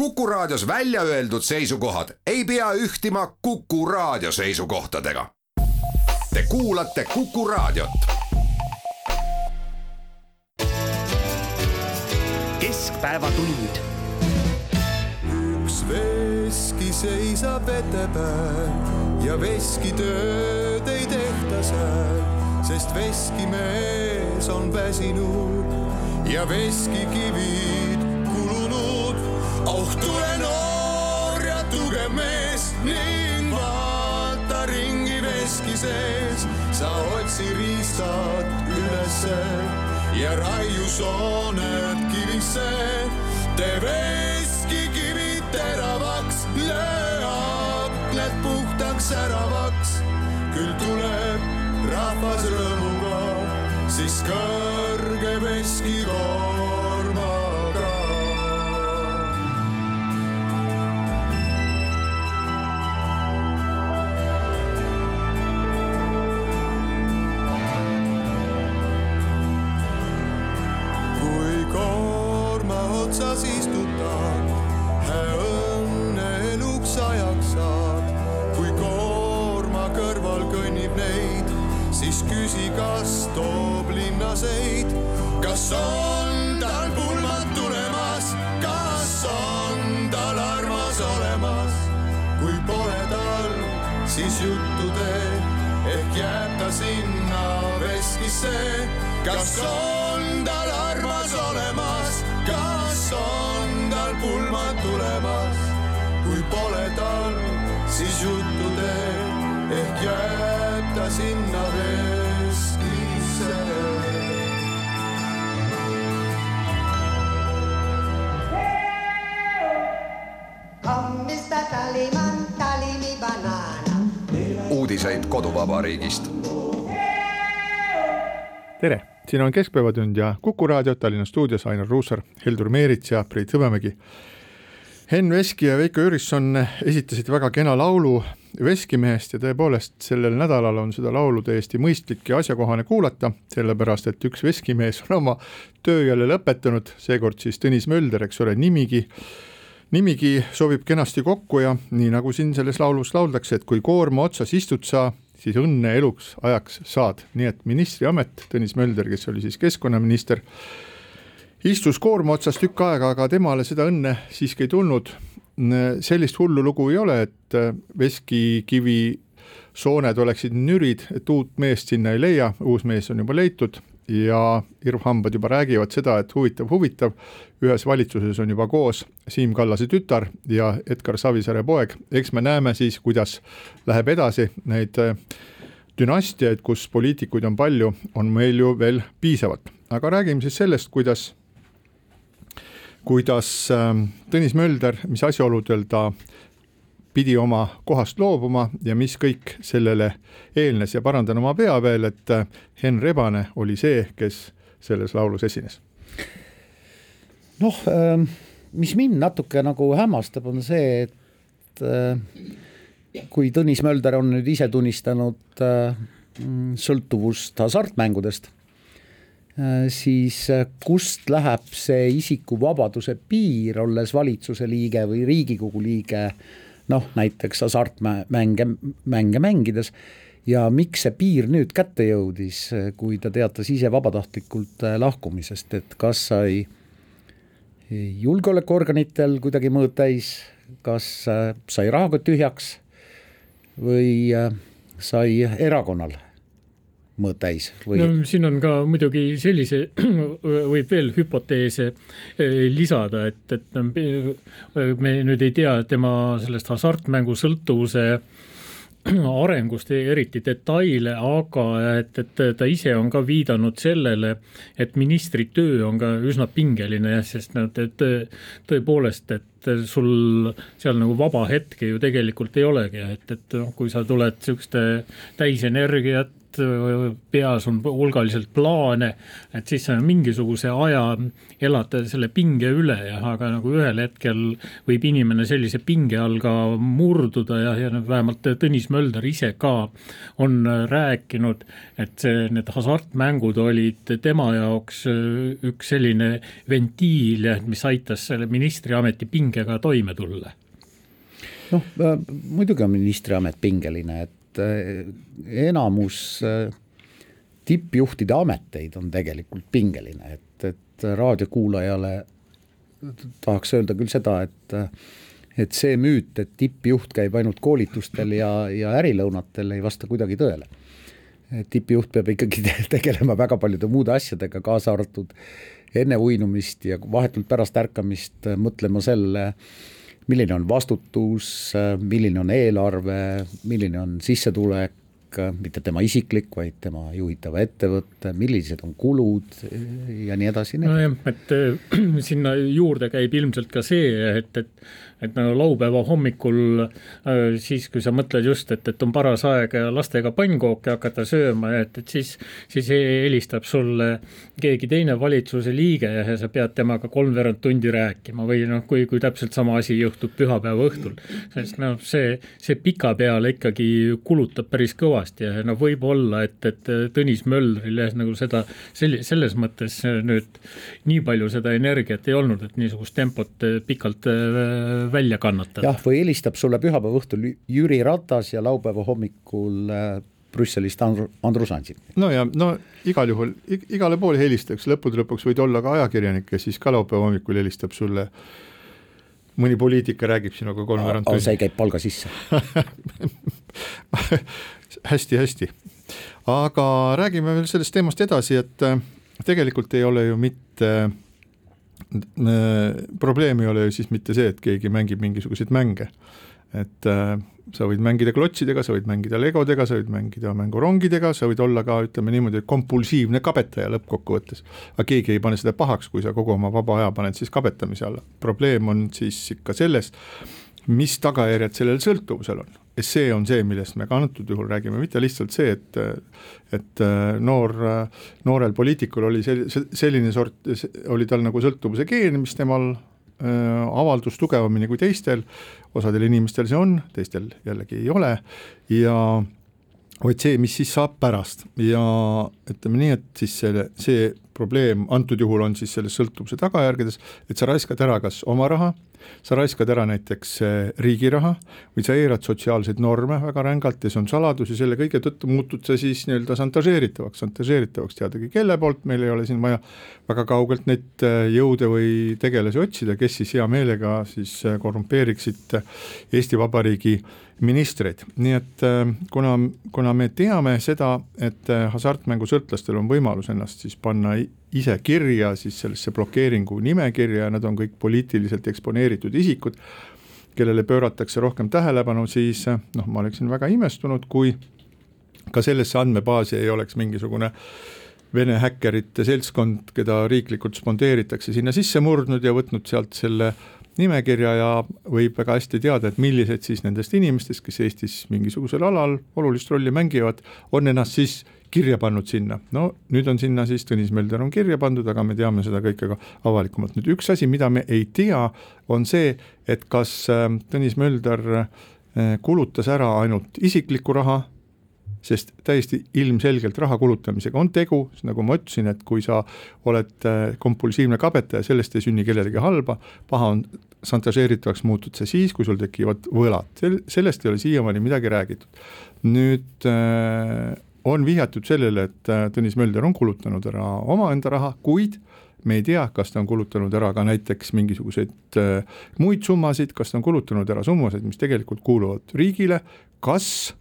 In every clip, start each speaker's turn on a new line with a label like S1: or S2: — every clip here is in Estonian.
S1: Kuku Raadios välja öeldud seisukohad ei pea ühtima Kuku Raadio seisukohtadega. Te kuulate Kuku Raadiot.
S2: keskpäevatund.
S3: üks veski seisab vete peal ja veskitööd ei tehta seal, sest veskimees on väsinud ja veskikivid. Oh tule noor ja tugev mees ning vaata ringi veski sees, sa otsi riistad ülesse ja raiu sooned kivisse. tee veskikivid teravaks, löö aknad puhtaks säravaks. küll tuleb rahvas rõõmuga, siis kõrge veskikoormaga. Otsas istutad, õnne eluks ajaks saad. kui koorma kõrval kõnnib neid, siis küsi, kas toob linnaseid. kas on tal pulmad tulemas, kas on tal armas olemas? kui pole tal, siis juttu tee, ehk jääb ta sinna veskisse. kas on tal armas olemas, kas on tal pulmad tulemas? kui pole tal, siis juttu tee, ehk jääb ta sinna
S4: Mr. Tallyman, tally me banana.
S1: uudiseid koduvabariigist.
S5: tere, siin on Keskpäevatund ja Kuku raadio Tallinna stuudios Ainar Ruussaar, Heldur Meerits ja Priit Hõbemägi. Henn Veski ja Veiko Jürisson esitasid väga kena laulu Veskimehest ja tõepoolest sellel nädalal on seda laulu täiesti mõistlik ja asjakohane kuulata, sellepärast et üks veskimees on oma töö jälle lõpetanud, seekord siis Tõnis Mölder, eks ole, nimigi nimigi sobib kenasti kokku ja nii nagu siin selles laulus lauldakse, et kui koorma otsas istud sa, siis õnne eluks ajaks saad, nii et ministriamet, Tõnis Mölder, kes oli siis keskkonnaminister, istus koorma otsas tükk aega, aga temale seda õnne siiski ei tulnud. sellist hullu lugu ei ole, et veskikivi sooned oleksid nürid, et uut meest sinna ei leia, uus mees on juba leitud ja irvhambad juba räägivad seda, et huvitav, huvitav, ühes valitsuses on juba koos Siim Kallase tütar ja Edgar Savisaare poeg, eks me näeme siis, kuidas läheb edasi, neid äh, dünastiaid, kus poliitikuid on palju, on meil ju veel piisavalt, aga räägime siis sellest, kuidas kuidas äh, Tõnis Mölder, mis asjaoludel ta pidi oma kohast loobuma ja mis kõik sellele eelnes ja parandan oma pea veel, et äh, Henn Rebane oli see, kes selles laulus esines.
S6: noh, mis mind natuke nagu hämmastab, on see, et äh, kui Tõnis Mölder on nüüd ise tunnistanud äh, sõltuvust hasartmängudest, siis kust läheb see isikuvabaduse piir, olles valitsuse liige või Riigikogu liige noh, näiteks hasartmänge, mänge mängides. Ja miks see piir nüüd kätte jõudis, kui ta teatas ise vabatahtlikult lahkumisest, et kas sai julgeolekuorganitel kuidagi mõõt täis, kas sai rahakott tühjaks või sai erakonnal mõõt täis või?
S7: no siin on ka muidugi sellise, võib veel hüpoteese lisada, et, et me nüüd ei tea tema sellest hasartmängusõltuvuse arengust eriti detaile, aga et, et ta ise on ka viidanud sellele, et ministri töö on ka üsna pingeline sest nad, et tõepoolest, et sul seal nagu vaba hetke ju tegelikult ei olegi, et, et noh, kui sa tuled niisuguste täisenergiat, peas on hulgaliselt plaane, et siis sa mingisuguse aja elad selle pinge üle ja aga nagu ühel hetkel võib inimene sellise pinge all ka murduda ja, ja noh, vähemalt Tõnis Mölder ise ka on rääkinud, et see, need hasartmängud olid tema jaoks üks selline ventiil, mis aitas selle ministriameti pingega toime tulla.
S6: Noh, muidugi on ministriamet pingeline, et et eh, enamus eh, tippjuhtide ameteid on tegelikult pingeline, et, et raadiokuulajale tahaks öelda küll seda, et et see müüt, et tippjuht käib ainult koolitustel ja, ja ärilõunatel, ei vasta kuidagi tõele. tippjuht peab ikkagi tegelema väga paljude muude asjadega, kaasa arvatud enne uinumist ja vahetult pärast ärkamist mõtlema selle, milline on vastutus, milline on eelarve, milline on sissetulek, mitte tema isiklik, vaid tema juhitava ettevõtte, millised on kulud ja nii edasi.
S7: nojah, et sinna juurde käib ilmselt ka see, et, et et no laupäeva hommikul äh, siis, kui sa mõtled just, et, et on paras aeg lastega pannkooke hakata sööma, et, et siis, siis helistab sulle keegi teine valitsuse liige ja sa pead temaga kolmveerand tundi rääkima või noh, kui, kui täpselt sama asi juhtub pühapäeva õhtul. sest noh, see, see pikapeale ikkagi kulutab päris kõvasti ja no võib-olla, et, et Tõnis Möldril jah, nagu seda sel-, selles mõttes nüüd nii palju seda energiat ei olnud, et niisugust tempot pikalt äh,
S6: välja kannatada. jah, või helistab sulle pühapäeva õhtul Jüri Ratas ja laupäeva hommikul äh, Brüsselist Andru, Andrus Ansip.
S5: no ja no igal juhul igale poole helistaks, lõppude lõpuks võid olla ka ajakirjanik, kes siis ka laupäeva hommikul helistab sulle mõni poliitik räägib sinuga kolmveerand
S6: tundi. see käib palga sisse
S5: hästi-hästi, aga räägime veel sellest teemast edasi, et äh, tegelikult ei ole ju mitte äh, probleem ei ole ju siis mitte see, et keegi mängib mingisuguseid mänge. et äh, sa võid mängida klotsidega, sa võid mängida legodega, sa võid mängida mängurongidega, sa võid olla ka ütleme niimoodi, kompulsiivne kabetaja lõppkokkuvõttes. aga keegi ei pane seda pahaks, kui sa kogu oma vaba aja paned siis kabetamise alla. probleem on siis ikka selles, mis tagajärjed sellel sõltuvusel on see on see, millest me ka antud juhul räägime, mitte lihtsalt see, et et noor, noorel poliitikul oli sel-, selline sort, oli tal nagu sõltuvuse geen, mis temal äh, avaldus tugevamini kui teistel, osadel inimestel see on, teistel jällegi ei ole. Ja vaid see, mis siis saab pärast. Ja ütleme nii, et siis selle, see probleem antud juhul on siis selles sõltuvuse tagajärgedes, et sa raiskad ära kas oma raha, sa raiskad ära näiteks eh, riigi raha või sa eirad sotsiaalseid norme väga rängalt ja see on saladus ja selle kõige tõttu muutud sa siis nii-öelda šantažeeritavaks, šantažeeritavaks teadagi kelle poolt, meil ei ole siin vaja väga kaugelt neid eh, jõude või tegelasi otsida, kes siis hea meelega siis eh, korrumpeeriksid Eesti Vabariigi ministreid, nii et kuna, kuna me teame seda, et hasartmängusõltlastel on võimalus ennast siis panna ise kirja siis sellesse blokeeringu nimekirja ja nad on kõik poliitiliselt eksponeeritud isikud, kellele pööratakse rohkem tähelepanu, siis noh, ma oleksin väga imestunud, kui ka sellesse andmebaasi ei oleks mingisugune Vene häkkerite seltskond, keda riiklikult spondeeritakse, sinna sisse murdnud ja võtnud sealt selle nimekirja ja võib väga hästi teada, et millised siis nendest inimestest, kes Eestis mingisugusel alal olulist rolli mängivad, on ennast siis kirja pannud sinna, no nüüd on sinna siis Tõnis Mölder on kirja pandud, aga me teame seda kõike ka avalikumalt, nüüd üks asi, mida me ei tea, on see, et kas ähm, Tõnis Mölder äh, kulutas ära ainult isiklikku raha, sest täiesti ilmselgelt raha kulutamisega on tegu, nagu ma ütlesin, et kui sa oled äh, kompulsiivne kabetaja, sellest ei sünni kellelegi halba, paha on, šantažeeritavaks muutud sa siis, kui sul tekivad võlad, sel-, sellest ei ole siiamaani midagi räägitud. nüüd äh, on vihjatud sellele, et äh, Tõnis Mölder on kulutanud ära omaenda raha, kuid me ei tea, kas ta on kulutanud ära ka näiteks mingisuguseid äh, muid summasid, kas ta on kulutanud ära summasid, mis tegelikult kuuluvad riigile, kas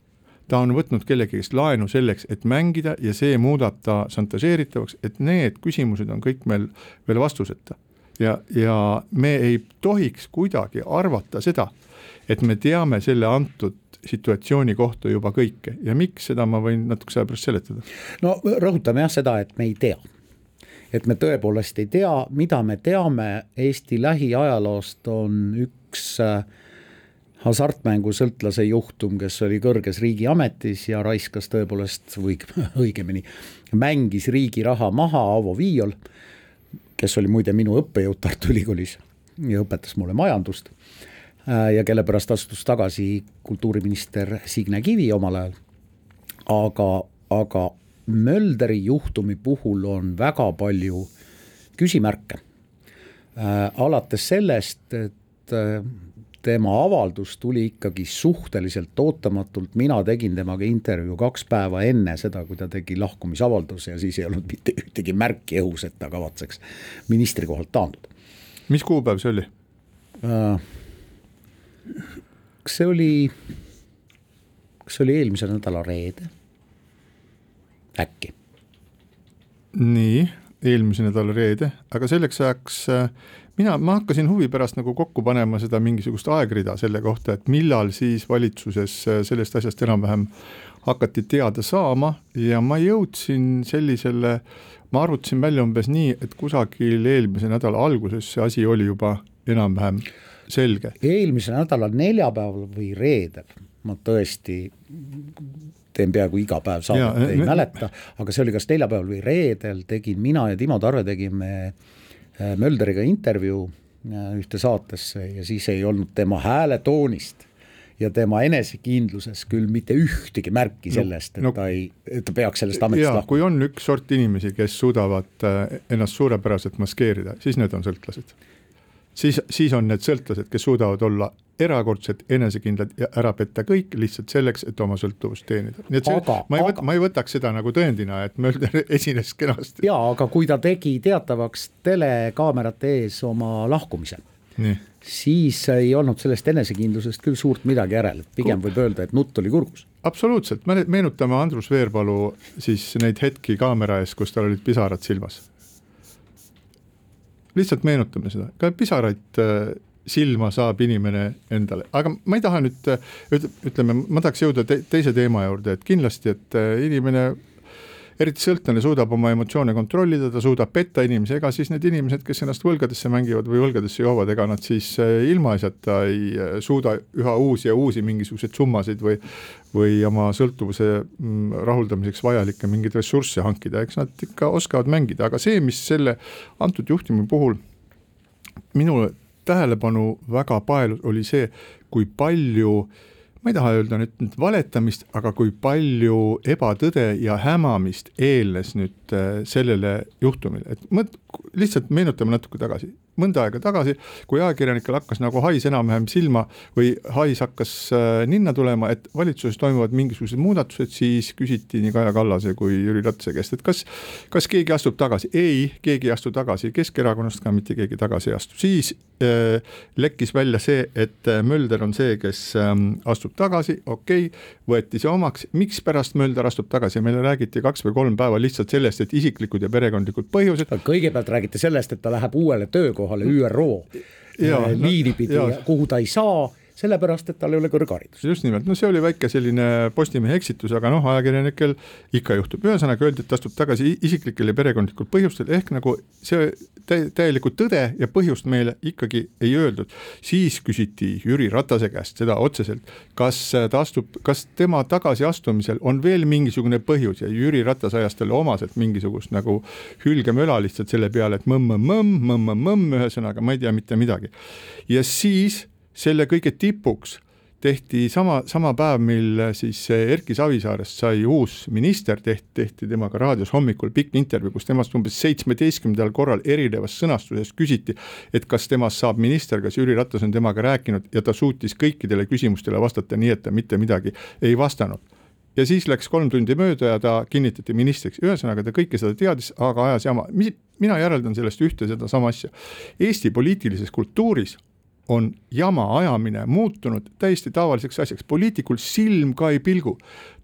S5: ta on võtnud kellegi käest laenu selleks, et mängida ja see muudab ta šantažeeritavaks, et need küsimused on kõik meil veel vastuseta. ja, ja me ei tohiks kuidagi arvata seda, et me teame selle antud situatsiooni kohta juba kõike ja miks, seda ma võin natukese aja pärast seletada.
S6: no rõhutame jah seda, et me ei tea. et me tõepoolest ei tea, mida me teame Eesti lähiajaloost, on üks äh, hasartmängusõltlase juhtum, kes oli kõrges riigiametis ja raiskas tõepoolest või õigemini mängis riigi raha maha, Avo Viiol, kes oli muide minu õppejõud Tartu Ülikoolis ja õpetas mulle majandust ja kelle pärast astus tagasi kultuuriminister Signe Kivi omal ajal. aga, aga Mölderi juhtumi puhul on väga palju küsimärke. Äh, alates sellest, et äh, tema avaldus tuli ikkagi suhteliselt ootamatult, mina tegin temaga intervjuu kaks päeva enne seda, kui ta tegi lahkumisavalduse ja siis ei olnud mitte ühtegi märki õhus, et ta kavatseks ministrikohalt taanduda.
S5: mis kuupäev see oli?
S6: Äh, kas see oli, kas see oli eelmise nädala reede? äkki.
S5: nii, eelmise nädala reede, aga selleks ajaks äh, mina, ma hakkasin huvi pärast nagu kokku panema seda mingisugust aegrida selle kohta, et millal siis valitsuses äh, sellest asjast enam-vähem hakati teada saama ja ma jõudsin sellisele, ma arvutasin välja umbes nii, et kusagil eelmise nädala alguses see asi oli juba enam-vähem selge.
S6: eelmise nädala neljapäeval või reedel ma tõesti teen peaaegu iga päev saadet, ei mäleta, aga see oli kas neljapäeval või reedel, tegin mina ja Timo Tarve tegime Äh, Mölderiga intervjuu äh, ühte saatesse ja siis ei olnud tema hääletoonist ja tema enesekindluses küll mitte ühtegi märki sellest, et no, ta ei, et ta peaks sellest ametist lahkuma.
S5: kui on üks sort inimesi, kes suudavad äh, ennast suurepäraselt maskeerida, siis need on sõltlased. Siis, siis on need sõltlased, kes suudavad olla erakordselt enesekindlad ja ära petta kõik lihtsalt selleks, et oma sõltuvust teenida. nii et see, aga, ma ei võta, ma ei võtaks seda nagu tõendina, et Mölder esines kenasti.
S6: jaa, aga kui ta tegi teatavaks telekaamerate ees oma lahkumise, siis ei olnud sellest enesekindlusest küll suurt midagi järel, et pigem võib öelda, et nutt oli kurgus.
S5: absoluutselt, me meenutame Andrus Veerpalu siis neid hetki kaamera ees, kus tal olid pisarad silmas lihtsalt meenutame seda, ka pisaraid äh, silma saab inimene endale, aga ma ei taha nüüd ütleme, ma tahaks jõuda te teise teema juurde, et kindlasti, et äh, inimene eriti sõltlane suudab oma emotsioone kontrollida, ta suudab petta inimesi, ega siis need inimesed, kes ennast võlgadesse mängivad või võlgadesse joovad, ega nad siis äh, ilmaasjata ei äh, suuda üha uusi ja uusi mingisuguseid summasid või või oma sõltuvuse mm, rahuldamiseks vajalikke mingeid ressursse hankida, eks nad ikka oskavad mängida, aga see, mis selle antud juhtumi puhul minule tähelepanu väga paelus, oli see, kui palju ma ei taha öelda nüüd, nüüd valetamist, aga kui palju ebatõde ja hämamist eelnes nüüd äh, sellele juhtumile, et mõt-, lihtsalt meenutame natuke tagasi mõnda aega tagasi, kui ajakirjanikel hakkas nagu hais enam-vähem silma või hais hakkas äh, ninna tulema, et valitsuses toimuvad mingisugused muudatused, siis küsiti nii Kaja Kallase kui Jüri Ratase käest, et kas, kas keegi astub tagasi, ei, keegi ei astu tagasi, Keskerakonnast ka mitte keegi tagasi ei astu, siis äh, lekkis välja see, et äh, Mölder on see, kes äh, astub tagasi, okei okay,, võeti see omaks, mikspärast Mölder astub tagasi, meile räägiti kaks või kolm päeva lihtsalt sellest, et isiklikud ja perekondlikud põhjused.
S6: kõigepealt räägiti sellest, et ta läheb uuele töökohale ÜRO ja, liini pidi kuhu ta ei saa sellepärast, et tal ei ole kõrgharidust.
S5: just nimelt, no see oli väike selline Postimehe eksitus, aga noh, ajakirjanikel ikka juhtub, ühesõnaga öeldi, et astub tagasi isiklikel ja perekondlikel põhjustel, ehk nagu see tä-, täielikku tõde ja põhjust meile ikkagi ei öeldud. siis küsiti Jüri Ratase käest seda otseselt, kas ta astub, kas tema tagasiastumisel on veel mingisugune põhjus ja Jüri Ratas ajas talle omaselt mingisugust nagu hülgemöla lihtsalt selle peale, et mõmm-mõmm, mõmm-mõmm, ühesõnaga ma ei tea mitte midagi. ja siis selle kõige tipuks tehti sama, sama päev, mil siis Erki Savisaarest sai uus minister, tehti, tehti temaga raadios hommikul pikk intervjuu, kus temast umbes seitsmeteistkümnendal korral erinevas sõnastuses küsiti, et kas temast saab minister, kas Jüri Ratas on temaga rääkinud ja ta suutis kõikidele küsimustele vastata nii, et ta mitte midagi ei vastanud. Ja siis läks kolm tundi mööda ja ta kinnitati ministriks, ühesõnaga ta kõike seda teadis, aga ajas jama, mina järeldan sellest ühte sedasama asja. Eesti poliitilises kultuuris on jama ajamine muutunud täiesti tavaliseks asjaks, poliitikul silm ka ei pilgu.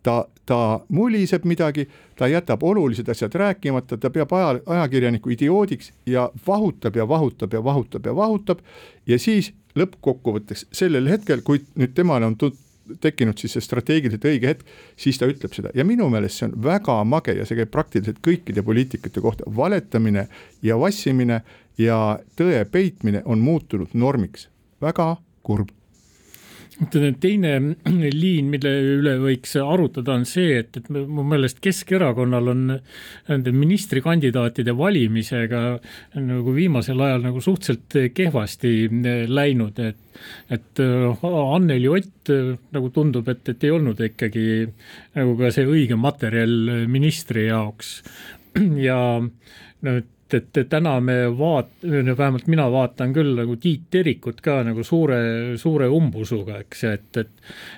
S5: ta, ta muliseb midagi, ta jätab olulised asjad rääkimata, ta peab aja, ajakirjaniku idioodiks ja vahutab ja vahutab ja vahutab ja vahutab. Ja siis lõppkokkuvõtteks sellel hetkel, kui nüüd temale on tut-, tekkinud siis see strateegiliselt õige hetk, siis ta ütleb seda. Ja minu meelest see on väga mage ja see käib praktiliselt kõikide poliitikute kohta, valetamine ja vassimine ja tõe peitmine on muutunud normiks väga kurb.
S7: Teine liin, mille üle võiks arutada, on see, et, et mu meelest Keskerakonnal on nende ministrikandidaatide valimisega nagu viimasel ajal nagu suhteliselt kehvasti läinud, et et Anneli Ott nagu tundub, et, et ei olnud ikkagi nagu ka see õige materjal ministri jaoks. Ja no et, täna me vaat-, vähemalt mina vaatan küll nagu Tiit Terikut ka nagu suure, suure umbusuga, eks, et, et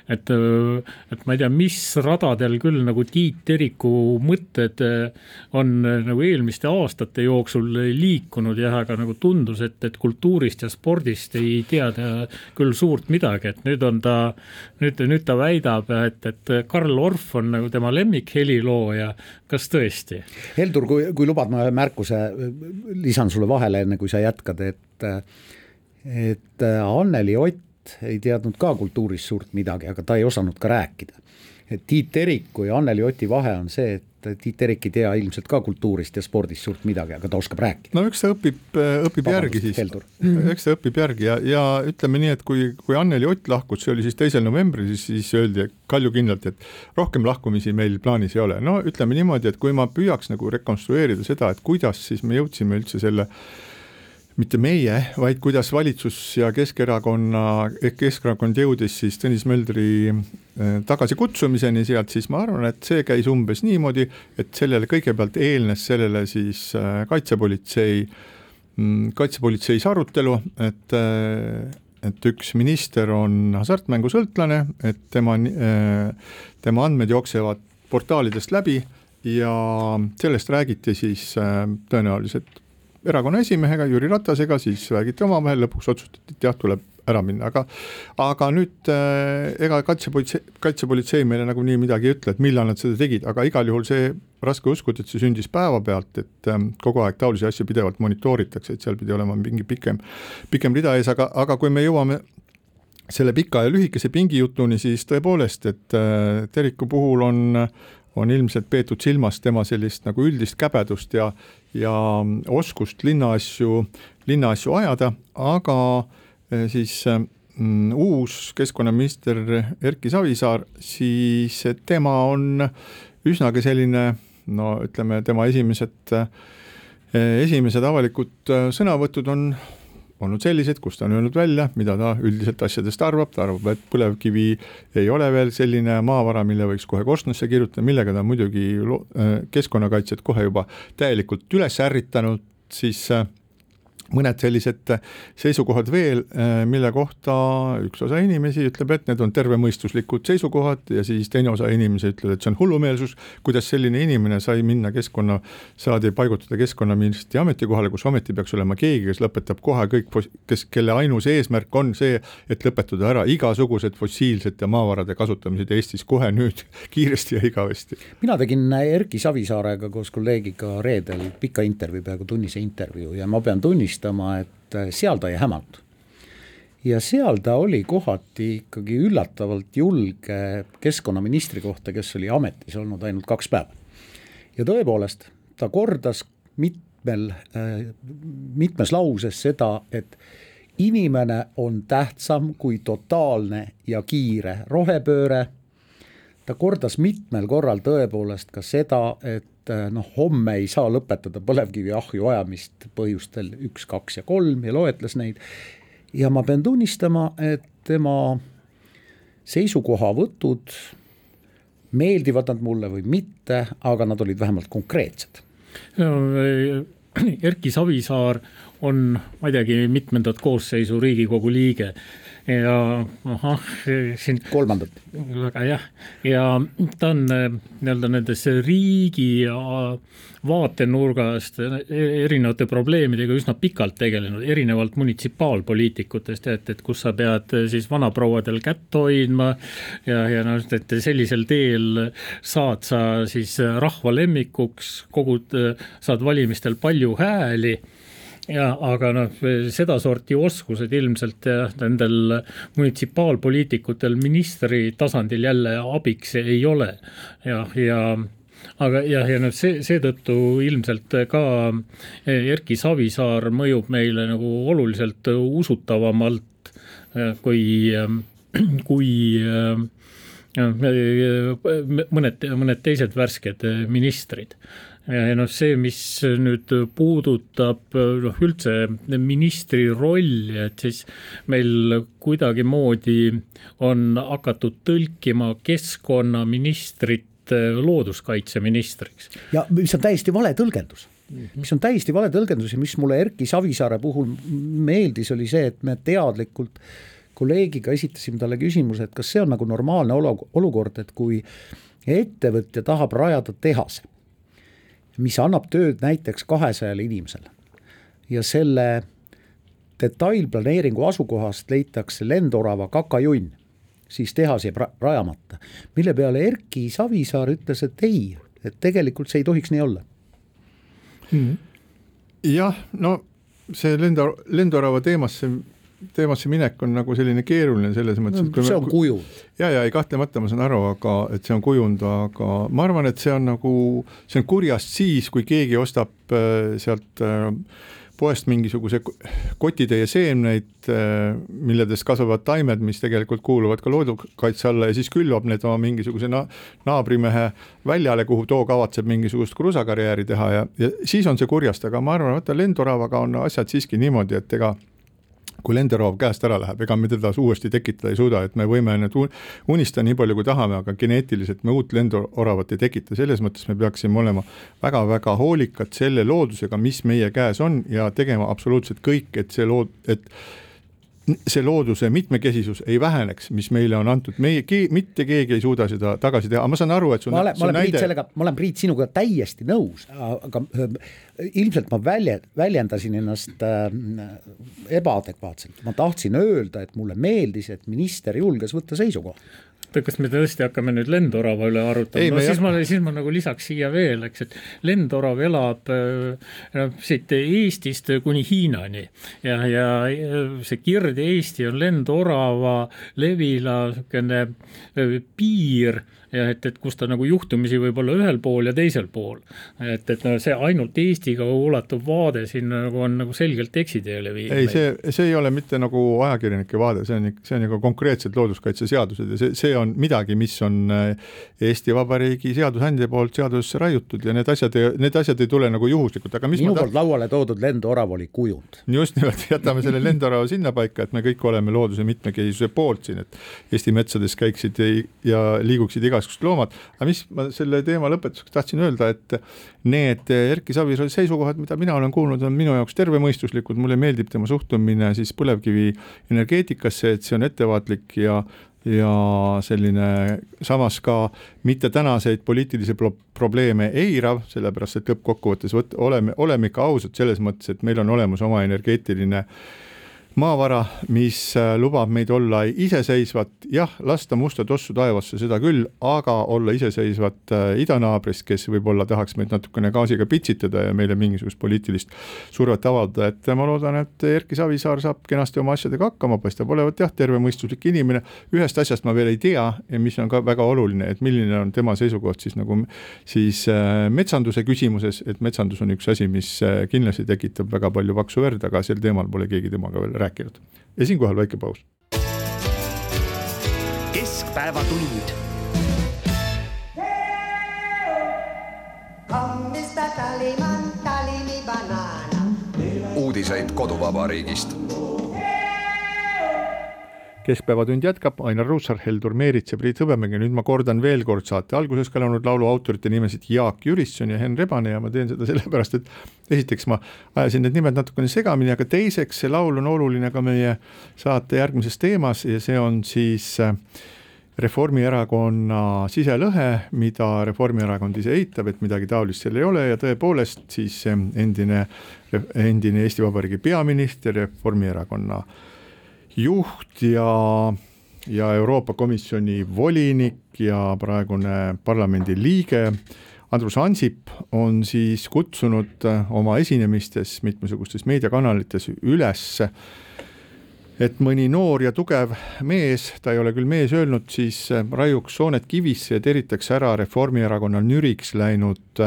S7: et, et ma ei tea, mis radadel küll nagu Tiit Teriku mõtted on nagu eelmiste aastate jooksul liikunud jah, aga nagu tundus, et, et kultuurist ja spordist ei tea ta küll suurt midagi, et nüüd on ta, nüüd, nüüd ta väidab, et, et Karl Orff on nagu tema lemmikhelilooja, kas tõesti?
S6: Heldur, kui, kui lubad, ma märkuse lisan sulle vahele, enne kui sa jätkad, et et Anneli Ott ei teadnud ka kultuurist suurt midagi, aga ta ei osanud ka rääkida. et Tiit Teriku ja Anneli Oti vahe on see, et Tiit Terik ei tea ilmselt ka kultuurist ja spordist suurt midagi, aga ta oskab rääkida.
S5: no eks ta õpib, õpib järgi siis, eks ta õpib järgi ja, ja ütleme nii, et kui, kui Anneli Ott lahkus, see oli siis teisel novembril, siis, siis öeldi kaljukindlalt, et rohkem lahkumisi meil plaanis ei ole. no ütleme niimoodi, et kui ma püüaks nagu rekonstrueerida seda, et kuidas siis me jõudsime üldse selle äh, mitte meie, vaid kuidas valitsus ja Keskerakonna, Keskerakond jõudis siis Tõnis Möldri äh, tagasikutsumiseni sealt, siis ma arvan, et see käis umbes niimoodi, et sellele kõigepealt eelnes sellele siis äh, kaitsepolitsei, mm, kaitsepolitseis arutelu, et et üks minister on hasartmängusõltlane, et tema, tema andmed jooksevad portaalidest läbi ja sellest räägiti siis tõenäoliselt erakonna esimehega Jüri Ratasega, siis räägiti omavahel, lõpuks otsustati, et jah, tuleb ära minna, aga aga nüüd äh, ega kaitsepolitsei, kaitsepolitsei meile nagunii midagi ei ütle, et millal nad seda tegid, aga igal juhul see raske uskuda, et see sündis päevapealt, et ähm, kogu aeg taolisi asju pidevalt monitooritakse, et seal pidi olema mingi pikem, pikem rida ees, aga, aga kui me jõuame selle pika ja lühikese pingijutuni, siis tõepoolest, et äh, Teriku puhul on on ilmselt peetud silmas tema sellist nagu üldist käbedust ja ja oskust linnaasju, linnaasju ajada, aga eh, siis mm, uus keskkonnaminister Erki Savisaar, siis tema on üsnagi selline no ütleme, tema esimesed, eh, esimesed avalikud eh, sõnavõtud on olnud sellised, kus ta on öelnud välja, mida ta üldiselt asjadest arvab, ta arvab, et põlevkivi ei ole veel selline maavara, mille võiks kohe korstnasse kirjutada, millega ta muidugi keskkonnakaitset kohe juba täielikult üles ärritanud, siis äh, mõned sellised seisukohad veel, äh, mille kohta üks osa inimesi ütleb, et need on tervemõistuslikud seisukohad ja siis teine osa inimesi ütleb, et see on hullumeelsus, kuidas selline inimene sai minna keskkonna, saadi paigutada keskkonnaministri ametikohale, kus ometi peaks olema keegi, kes lõpetab kohe kõik, kes, kelle ainus eesmärk on see, et lõpetada ära igasugused fossiilsete maavarade kasutamised Eestis kohe nüüd kiiresti ja igavesti.
S6: mina tegin Erki Savisaarega koos kolleegiga reedel pika intervjuu, peaaegu tunnise intervjuu ja ma pean tunnistama, tunnistama, et äh, seal ta ei hämanud. ja seal ta oli kohati ikkagi üllatavalt julge keskkonnaministri kohta, kes oli ametis olnud ainult kaks päeva. ja tõepoolest, ta kordas mitmel, äh, mitmes lauses seda, et inimene on tähtsam kui totaalne ja kiire rohepööre. Ta kordas mitmel korral tõepoolest ka seda, et eh, noh, homme ei saa lõpetada põlevkivi ahju ajamist põhjustel üks, kaks ja kolm ja loetles neid. ja ma pean tunnistama, et tema seisukohavõtud, meeldivad nad mulle või mitte, aga nad olid vähemalt konkreetsed.
S7: Erki Savisaar on, ma ei teagi, mitmendat koosseisu Riigikogu liige ja ahah, siin.
S6: kolmandat.
S7: väga jah, ja ta on äh, nii-öelda nendes riigi vaatenurgast äh, erinevate probleemidega üsna pikalt tegelenud, erinevalt munitsipaalpoliitikutest, et, et kus sa pead siis vanaprouadel kätt hoidma ja, ja noh, et sellisel teel saad sa siis rahva lemmikuks, kogud, saad valimistel palju hääli ja aga noh, sedasorti oskused ilmselt nendel munitsipaalpoliitikutel ministri tasandil jälle abiks ei ole. Ja, ja aga jah, ja noh, see, seetõttu ilmselt ka Erki Savisaar mõjub meile nagu oluliselt usutavamalt kui kui mõned, mõned teised värsked ministrid noh, see, mis nüüd puudutab noh, üldse ministri rolli, et siis meil kuidagimoodi on hakatud tõlkima keskkonnaministrit looduskaitseministriks.
S6: ja mis on täiesti vale tõlgendus mis on täiesti vale tõlgendus ja mis mulle Erki Savisaare puhul meeldis, oli see, et me teadlikult kolleegiga esitasime talle küsimuse, et kas see on nagu normaalne olukord, et kui ettevõtja tahab rajada tehase mis annab tööd näiteks kahesajale inimesele. Ja selle detailplaneeringu asukohast leitakse lendorava kakajunn, siis tehas jääb rajamata. mille peale Erki Savisaar ütles, et ei, et tegelikult see ei tohiks nii olla.
S5: Hmm.. jah, no see lenda, lendorava teemasse teemasse minek on nagu selline keeruline selles mõttes,
S6: et see on me, kujund.
S5: ja, ja ei kahtlemata ma saan aru, aga et see on kujund, aga ma arvan, et see on nagu, see on kurjast siis, kui keegi ostab äh, sealt äh, poest mingisuguse kotitäie seemneid, äh, milledest kasvavad taimed, mis tegelikult kuuluvad ka looduskaitse alla ja siis külvab need oma mingisuguse na naabrimehe väljale, kuhu too kavatseb mingisugust kruusakarjääri teha ja, ja siis on see kurjast, aga ma arvan, vaata lendoravaga on asjad siiski niimoodi, et ega kui lenderoob käest ära läheb, ega me teda uuesti tekitada ei suuda, et me võime nüüd unistada nii palju, kui tahame, aga geneetiliselt me uut lendoravat ei tekita, selles mõttes me peaksime olema väga-väga hoolikad selle loodusega, mis meie käes on ja tegema absoluutselt kõik, et see lood-, et see looduse mitmekesisus ei väheneks, mis meile on antud, meie, mitte keegi ei suuda seda tagasi teha, ma saan aru, et sul
S6: ma olen, ma olen Priit sellega, ma olen Priit sinuga täiesti nõus, aga äh, ilmselt ma välja, väljendasin ennast äh, ebaadekvaatselt, ma tahtsin öelda, et mulle meeldis, et minister julges võtta seisukoha
S7: kas me tõesti hakkame nüüd lendorava üle arutama, no siis ma, siis ma nagu lisaks siia veel, eks, et lendorav elab no, siit Eestist kuni Hiinani. Ja, ja see Kirde-Eesti on lendorava levila niisugune piir ja et, et kus ta nagu juhtumisi võib olla ühel pool ja teisel pool. et, et no see ainult Eestiga ulatuv vaade siin nagu on nagu selgelt eksiteele viiv.
S5: ei, see, see ei ole mitte nagu ajakirjanike vaade, see on, see on nagu konkreetsed looduskaitseseadused ja see, see on midagi, mis on äh, Eesti Vabariigi seadusandja poolt seadusesse raiutud ja need asjad, need asjad ei tule nagu juhuslikult, aga mis
S6: minu poolt taht... lauale toodud lendorav oli kujund.
S5: just nimelt, jätame selle lendorava sinnapaika, et me kõik oleme looduse mitmekesisuse poolt siin, et Eesti metsades käiksid ja, ja liiguksid iga igasugused loomad, aga mis ma selle teema lõpetuseks tahtsin öelda, et need Erki Savisaare seisukohad, mida mina olen kuulnud, on minu jaoks tervemõistuslikud, mulle meeldib tema suhtumine siis põlevkivi energeetikasse, et see on ettevaatlik ja ja selline samas ka mitte tänaseid poliitilisi pro probleeme eirav, sellepärast et lõppkokkuvõttes võt-, oleme, oleme ikka ausad selles mõttes, et meil on olemas oma energeetiline äh, maavara, mis äh, lubab meid olla iseseisvat, jah, lasta musta tossu taevasse, seda küll, aga olla iseseisvat äh, idanaabrist, kes võib-olla tahaks meid natukene gaasiga pitsitada ja meile mingisugust poliitilist survet avaldada, et ma loodan, et Erki Savisaar saab kenasti oma asjadega hakkama, paistab olevat jah, tervemõistuslik inimene, ühest asjast ma veel ei tea ja mis on ka väga oluline, et milline on tema seisukoht siis nagu siis äh, metsanduse küsimuses, et metsandus on üks asi, mis kindlasti tekitab väga palju paksu verd, aga sel teemal pole keegi temaga veel rääkinud rääkinud. ja siinkohal väike paus.
S2: keskpäevatund.
S1: uudiseid koduvabariigist
S5: keskpäevatund jätkab, Ainar Ruussaar, Heldur Meerits ja Priit Hõbemägi, nüüd ma kordan veel kord saate alguses kõlanud laulu autorite nimesid Jaak Jürisson ja Henn Rebane ja ma teen seda sellepärast, et esiteks ma ajasin need nimed natukene segamini, aga teiseks see laul on oluline ka meie saate järgmises teemas ja see on siis äh, Reformierakonna siselõhe, mida Reformierakond ise eitab, et midagi taolist seal ei ole ja tõepoolest siis äh, endine, endine Eesti Vabariigi peaminister, Reformierakonna äh, juht ja, ja Euroopa Komisjoni volinik ja praegune parlamendi liige Andrus Ansip on siis kutsunud oma esinemistes mitmesugustes meediakanalites üles, et mõni noor ja tugev mees, ta ei ole küll mees öelnud, siis raiuks sooned kivisse ja teritaks ära Reformierakonna nüriks läinud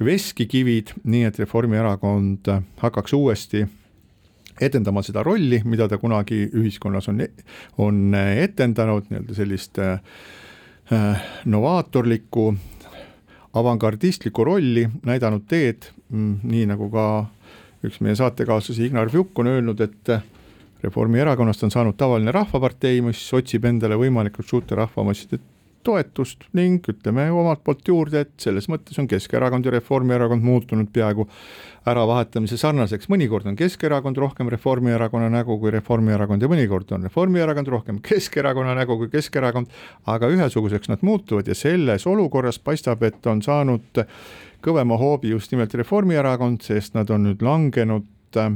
S5: veskikivid, nii et Reformierakond hakkaks uuesti edendama seda rolli, mida ta kunagi ühiskonnas on, on etendanud, nii-öelda sellist äh, novaatorlikku, avangardistlikku rolli, näidanud teed, mm, nii nagu ka üks meie saatekaaslasi Ignar Fjuk on öelnud, et Reformierakonnast on saanud tavaline rahvapartei, mis otsib endale võimalikult suurte rahvamasside toetust ning ütleme omalt poolt juurde, et selles mõttes on Keskerakond ja Reformierakond muutunud peaaegu äravahetamise sarnaseks, mõnikord on Keskerakond rohkem Reformierakonna nägu kui Reformierakond ja mõnikord on Reformierakond rohkem Keskerakonna nägu kui Keskerakond, aga ühesuguseks nad muutuvad ja selles olukorras paistab, et on saanud kõvema hoobi just nimelt Reformierakond, sest nad on nüüd langenud äh,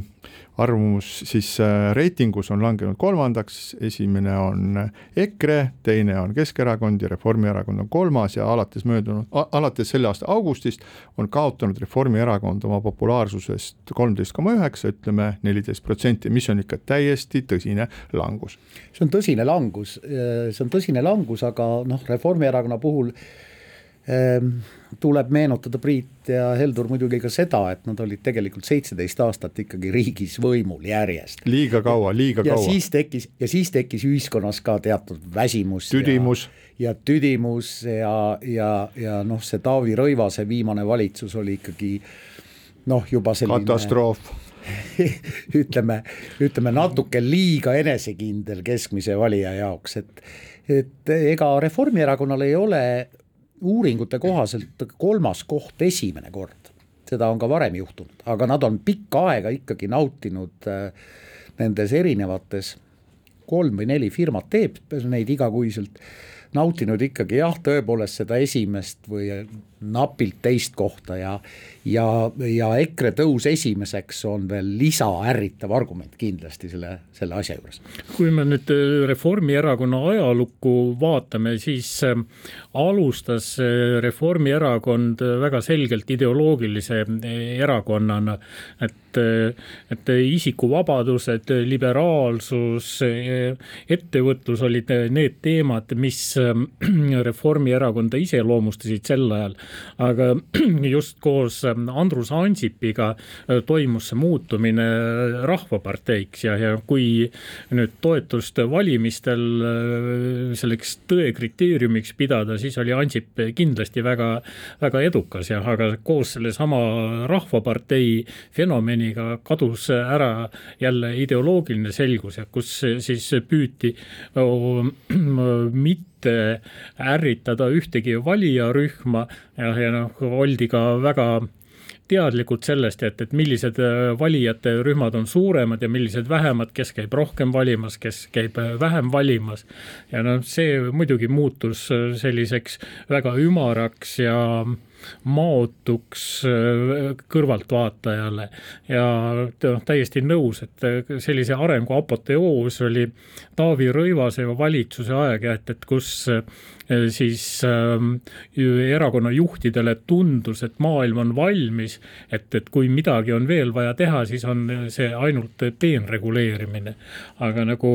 S5: arvamus siis äh, reitingus on langenud kolmandaks, esimene on EKRE, teine on Keskerakond ja Reformierakond on kolmas ja alates möödunud, alates selle aasta augustist on kaotanud Reformierakond oma populaarsusest kolmteist koma üheksa, ütleme neliteist protsenti, mis on ikka täiesti tõsine langus.
S6: see on tõsine langus, see on tõsine langus, aga noh, Reformierakonna puhul Ehm, tuleb meenutada Priit ja Heldur muidugi ka seda, et nad olid tegelikult seitseteist aastat ikkagi riigis võimul järjest.
S5: liiga kaua, liiga
S6: ja
S5: kaua.
S6: siis tekkis ja siis tekkis ühiskonnas ka teatud väsimus.
S5: tüdimus.
S6: ja tüdimus ja, ja, ja noh, see Taavi Rõivase viimane valitsus oli ikkagi noh, juba selline.
S5: katastroof
S6: ütleme, ütleme natuke liiga enesekindel keskmise valija jaoks, et et ega Reformierakonnal ei ole uuringute kohaselt kolmas koht esimene kord, seda on ka varem juhtunud, aga nad on pikka aega ikkagi nautinud äh, nendes erinevates, kolm või neli firmat teeb neid igakuiselt, nautinud ikkagi jah, tõepoolest seda esimest või napilt teist kohta ja ja, ja EKRE tõus esimeseks on veel lisaärritav argument kindlasti selle, selle asja juures.
S7: kui me nüüd äh, Reformierakonna ajalukku vaatame, siis äh, alustas äh, Reformierakond väga selgelt ideoloogilise erakonnana, et et isikuvabadused, liberaalsus, ettevõtlus olid need teemad, mis Reformierakonda iseloomustasid sel ajal aga just koos ähm, Andrus Ansipiga äh, toimus see muutumine äh, rahvaparteiks ja, ja kui nüüd toetust valimistel äh, selleks tõe kriteeriumiks pidada, siis oli Ansip kindlasti väga, väga edukas ja, aga koos sellesama rahvapartei fenomeniga kadus ära jälle ideoloogiline selgus ja kus siis püüti mitte mitte ärritada ühtegi valijarühma ja, ja noh, oldi ka väga teadlikud sellest, et, et millised äh, valijate rühmad on suuremad ja millised vähemad, kes käib rohkem valimas, kes käib äh, vähem valimas. ja noh, see muidugi muutus selliseks väga ümaraks ja äh, maotuks äh, kõrvaltvaatajale. Ja noh, täiesti nõus, et äh, sellise arengu apoteoos oli Taavi Rõivase valitsuse aeg et, et kus äh, siis äh, erakonna juhtidele tundus, et maailm on valmis, et, et kui midagi on veel vaja teha, siis on see ainult peenreguleerimine. aga nagu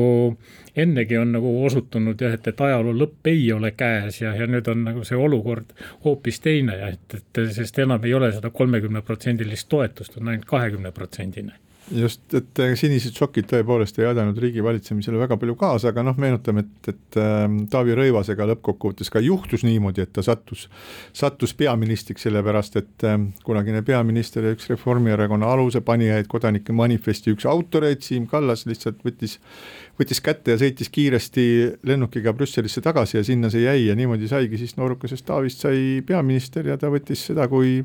S7: ennegi on nagu osutunud jah, et, et ajaloo lõpp ei ole käes ja, ja nüüd on nagu see olukord hoopis teine ja et, et sest enam ei ole seda kolmekümneprotsendilist toetust, on ainult kahekümne protsendine
S5: just, et sinised šokid tõepoolest ei aidanud riigivalitsemisele väga palju kaasa, aga noh, meenutame, et, et äh, Taavi Rõivasega lõppkokkuvõttes ka juhtus niimoodi, et ta sattus, sattus peaministriks, sellepärast et äh, kunagine peaminister ja üks Reformierakonna alusepanijaid, kodanike manifesti üks autoreid, Siim Kallas lihtsalt võttis, võttis kätte ja sõitis kiiresti lennukiga Brüsselisse tagasi ja sinna see jäi ja niimoodi saigi siis noorukesest Taavist sai peaminister ja ta võttis seda kui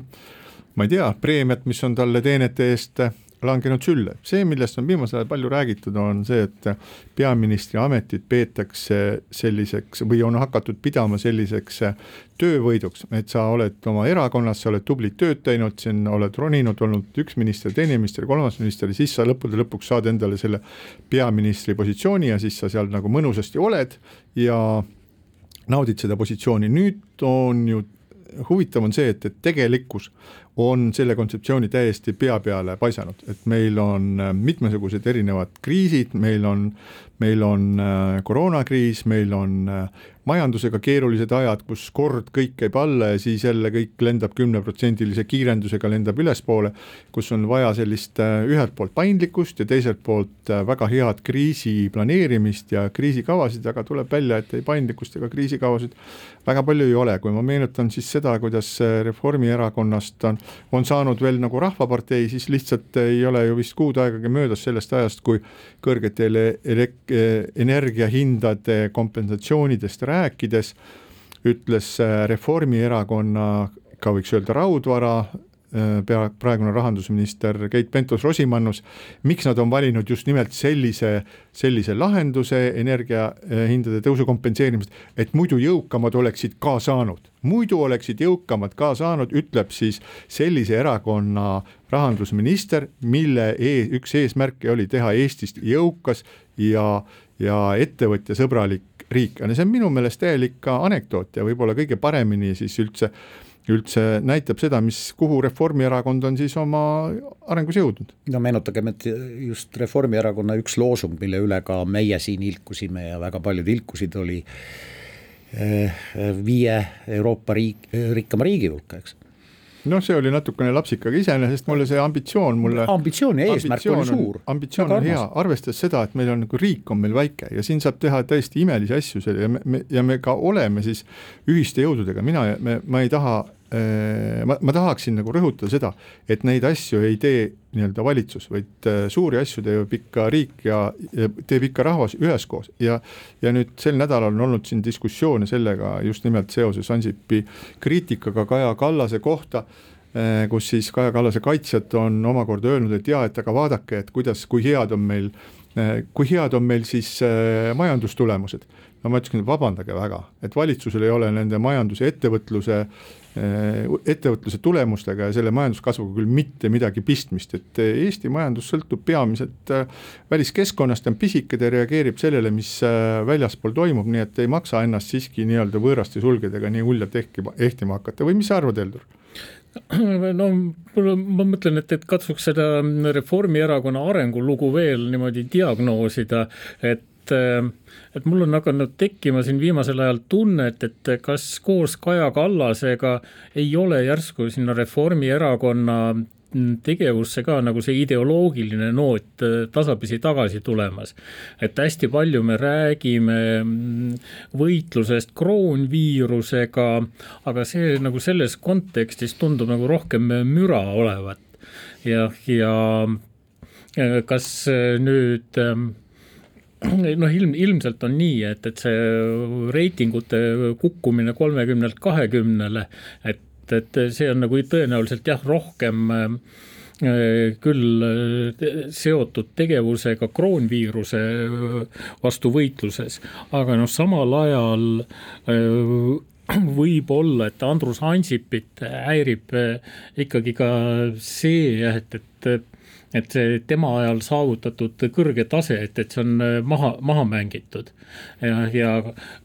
S5: ma ei tea, preemiat, mis on talle teenete eest langenud sülle. see, millest on viimasel ajal palju räägitud, on see, et peaministri ametit peetakse selliseks või on hakatud pidama selliseks töövõiduks, et sa oled oma erakonnas, sa oled tublit tööd teinud, siin oled roninud, olnud üks minister, teine minister, kolmas minister siis sa lõppude lõpuks saad endale selle peaministri positsiooni ja siis sa seal nagu mõnusasti oled ja naudid seda positsiooni, nüüd on ju huvitav on see, et, et tegelikkus on selle kontseptsiooni täiesti pea peale paisanud, et meil on äh, mitmesugused erinevad kriisid, meil on, meil on äh, koroonakriis, meil on äh, majandusega keerulised ajad, kus kord kõik käib alla ja siis jälle kõik lendab kümneprotsendilise kiirendusega, lendab ülespoole, kus on vaja sellist ühelt poolt paindlikkust ja teiselt poolt väga head kriisi planeerimist ja kriisikavasid, aga tuleb välja, et ei paindlikkust ega kriisikavasid väga palju ei ole, kui ma meenutan siis seda, kuidas Reformierakonnast on, on saanud veel nagu Rahvapartei, siis lihtsalt ei ole ju vist kuud aegagi möödas sellest ajast, kui kõrgete elek-, energiahindade kompensatsioonidest rääkides ütles Reformierakonna ka võiks öelda raudvara Äh, pea, praegune rahandusminister Keit Pentus-Rosimannus, miks nad on valinud just nimelt sellise, sellise lahenduse energiahindade tõusu kompenseerimist, et muidu jõukamad oleksid ka saanud, muidu oleksid jõukamad ka saanud, ütleb siis sellise erakonna rahandusminister, mille e üks eesmärke oli teha Eestist jõukas ja, ja ettevõtjasõbralik riik. Ja see on minu meelest täielik anekdoot ja võib-olla kõige paremini siis üldse üldse näitab seda, mis, kuhu Reformierakond on siis oma arengus jõudnud.
S6: no meenutagem, et just Reformierakonna üks loosung, mille üle ka meie siin ilkusime ja väga paljud ilkusid, oli eh, viie Euroopa riik, rikkama riigi hulka, eks
S5: noh, see oli natukene lapsik, aga iseenesest mulle see ambitsioon mulle.
S6: ambitsioon ja eesmärk oli suur.
S5: ambitsioon on hea, arvestades seda, et meil on nagu riik on meil väike ja siin saab teha täiesti imelisi asju ja me, ja me ka oleme siis ühiste jõududega, mina, me, ma ei taha Äh, ma, ma tahaksin nagu rõhutada seda, et neid asju ei tee nii-öelda valitsus, vaid äh, suuri asju teeb ikka riik ja, ja teeb ikka rahvas üheskoos. Ja ja nüüd sel nädalal on olnud siin diskussioone sellega just nimelt seoses Ansipi kriitikaga Kaja Kallase kohta, äh, kus siis Kaja Kallase kaitsjad on omakorda öelnud, et jaa, et aga vaadake, et kuidas, kui head on meil, kui head on meil siis majandustulemused. No ma ütlesin, et vabandage väga, et valitsusel ei ole nende majanduse, ettevõtluse Äh, ettevõtluse tulemustega ja selle majanduskasvuga küll mitte midagi pistmist, et äh, Eesti majandus sõltub peamiselt äh, väliskeskkonnast, on pisike, ta reageerib sellele, mis väljaspool toimub, nii et ei maksa ennast siiski nii-öelda võõraste sulgedega nii hullalt ehkima, ehtima hakata või mis sa arvad, Heldur?
S7: no ma mõtlen, et, et katsuks seda Reformierakonna arengulugu veel niimoodi diagnoosida, et et, mul on hakanud tekkima siin viimasel ajal tunne, et, et kas koos Kaja Kallasega ei ole järsku sinna Reformierakonna tegevusse ka nagu see ideoloogiline noot tasapisi tagasi tulemas. et hästi palju me räägime võitlusest kroonviirusega, aga see nagu selles kontekstis tundub nagu rohkem müra olevat. ja, ja kas nüüd noh, ilm, ilmselt on nii, et, et see reitingute kukkumine kolmekümnelt kahekümnele, et, et see on nagu tõenäoliselt jah, rohkem äh, küll äh, seotud tegevusega kroonviiruse vastu võitluses, aga noh, samal ajal äh, võib olla, et Andrus Ansipit häirib ikkagi ka see, et, et et see tema ajal saavutatud kõrge tase, et, et see on äh, maha, maha mängitud. ja, ja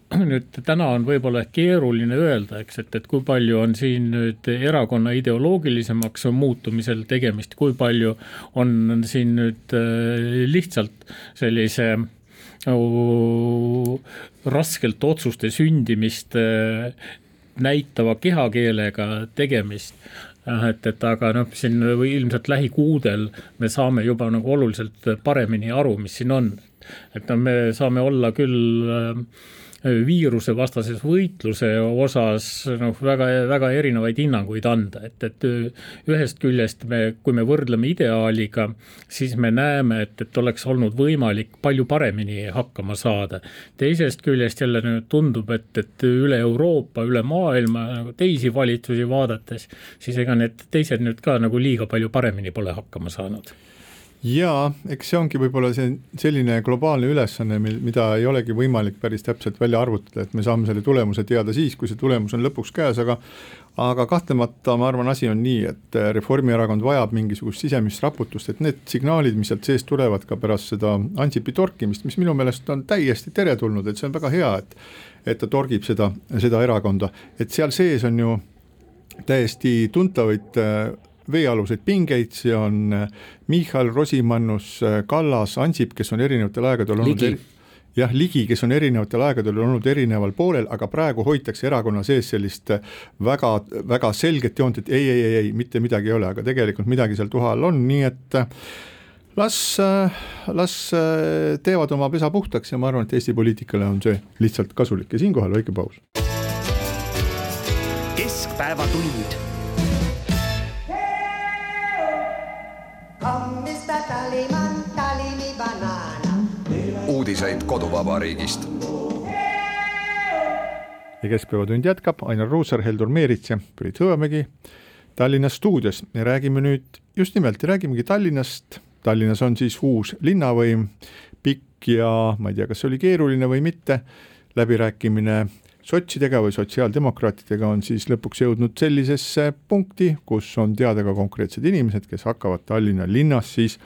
S7: nüüd täna on võib-olla keeruline öelda, eks, et, et kui palju on siin nüüd erakonna ideoloogilisemaks muutumisel tegemist, kui palju on siin nüüd äh, lihtsalt sellise oh, raskelt otsuste sündimist äh, näitava kehakeelega tegemist jah, et, et aga noh, siin või ilmselt lähikuudel me saame juba nagu oluliselt paremini aru, mis siin on. et no me saame olla küll äh, viirusevastases võitluse osas noh, väga, väga erinevaid hinnanguid anda, et, et ühest küljest me, kui me võrdleme ideaaliga, siis me näeme, et, et oleks olnud võimalik palju paremini hakkama saada. teisest küljest jälle nüüd tundub, et, et üle Euroopa, üle maailma nagu teisi valitsusi vaadates, siis ega need teised nüüd ka nagu liiga palju paremini pole hakkama saanud
S5: jaa, eks see ongi võib-olla see selline globaalne ülesanne, mil, mida ei olegi võimalik päris täpselt välja arvutada, et me saame selle tulemuse teada siis, kui see tulemus on lõpuks käes, aga aga kahtlemata ma arvan, asi on nii, et Reformierakond vajab mingisugust sisemist raputust, et need signaalid, mis sealt seest tulevad ka pärast seda Ansipi torkimist, mis minu meelest on täiesti teretulnud, et see on väga hea, et et ta torgib seda, seda erakonda, et seal sees on ju täiesti tuntavaid äh, veealuseid pingeid, see on äh, Michal, Rosimannus, Kallas, Ansip, kes on erinevatel aegadel olnud
S6: Ligi.
S5: jah, Ligi, kes on erinevatel aegadel olnud erineval poolel, aga praegu hoitakse erakonna sees sellist väga, väga selget joont, et ei, ei, ei, ei, mitte midagi ei ole, aga tegelikult midagi seal tuha all on, nii et las, las teevad oma pesa puhtaks ja ma arvan, et Eesti poliitikale on see lihtsalt kasulik ja siinkohal väike paus.
S2: keskpäevatund
S4: Tallyman, tally me banana.
S1: uudiseid koduvabariigist.
S5: ja Keskpäevatund jätkab, Ainar Ruussaar, Heldur Meerits ja Priit Hõbemägi Tallinna stuudios ja räägime nüüd just nimelt räägimegi Tallinnast. Tallinnas on siis uus linnavõim, pikk ja ma ei tea, kas see oli keeruline või mitte, läbirääkimine sotsidega või sotsiaaldemokraatidega on siis lõpuks jõudnud sellisesse punkti, kus on teada ka konkreetsed inimesed, kes hakkavad Tallinna linnas siis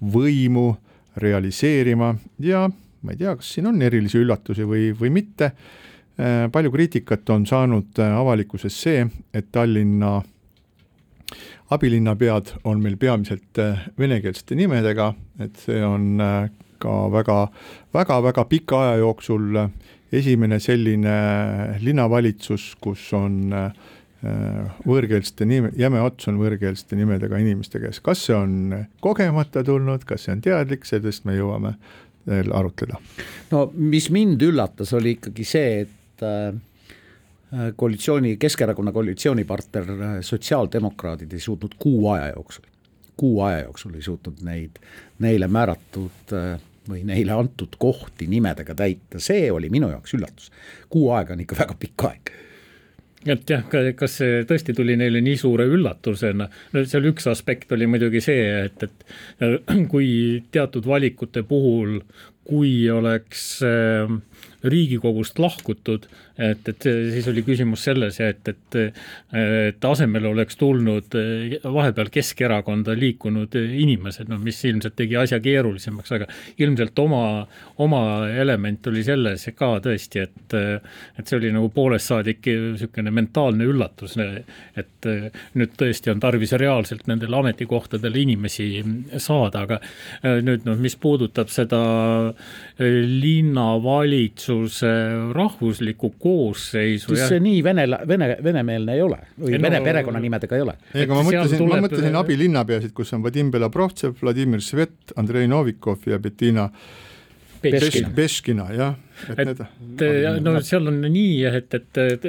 S5: võimu realiseerima ja ma ei tea, kas siin on erilisi üllatusi või, või mitte. palju kriitikat on saanud avalikkuses see, et Tallinna abilinnapead on meil peamiselt venekeelsete nimedega, et see on ka väga, väga, väga pika aja jooksul esimene selline linnavalitsus, kus on võõrkeelsete nime, jäme ots on võõrkeelsete nimedega inimeste käes, kas see on kogemata tulnud, kas see on teadlik, sellest me jõuame veel arutleda.
S6: no mis mind üllatas, oli ikkagi see, et äh, koalitsiooni, Keskerakonna koalitsioonipartner äh, sotsiaaldemokraadid ei suutnud kuu aja jooksul, kuu aja jooksul ei suutnud neid, neile määratud äh, või neile antud kohti nimedega täita, see oli minu jaoks üllatus. kuu aega on ikka väga pikk aeg
S7: et jah, kas see tõesti tuli neile nii suure üllatusena, no seal üks aspekt oli muidugi see, et, et kui teatud valikute puhul, kui oleks äh, riigikogust lahkutud, et, et siis oli küsimus selles ja et, et, et asemele oleks tulnud vahepeal Keskerakonda liikunud inimesed, no mis ilmselt tegi asja keerulisemaks, aga ilmselt oma, oma element oli selles ka tõesti, et, et see oli nagu poolest saadik niisugune mentaalne üllatus, et nüüd tõesti on tarvis reaalselt nendele ametikohtadele inimesi saada, aga nüüd noh, mis puudutab seda linnavalitsuse rahvuslikku koosseisu.
S6: siis see nii vene, vene, venemeelne ei ole või no, vene perekonnanimedega ei ole.
S5: ei, aga ma mõtlesin ma mõtlesin abilinnapeasid, kus on Vadim Belobrovtsev, Vladimir Svet, Andrei Novikov ja Bettina Beškina, Beškina, jah.
S7: et, et no seal on nii, et, et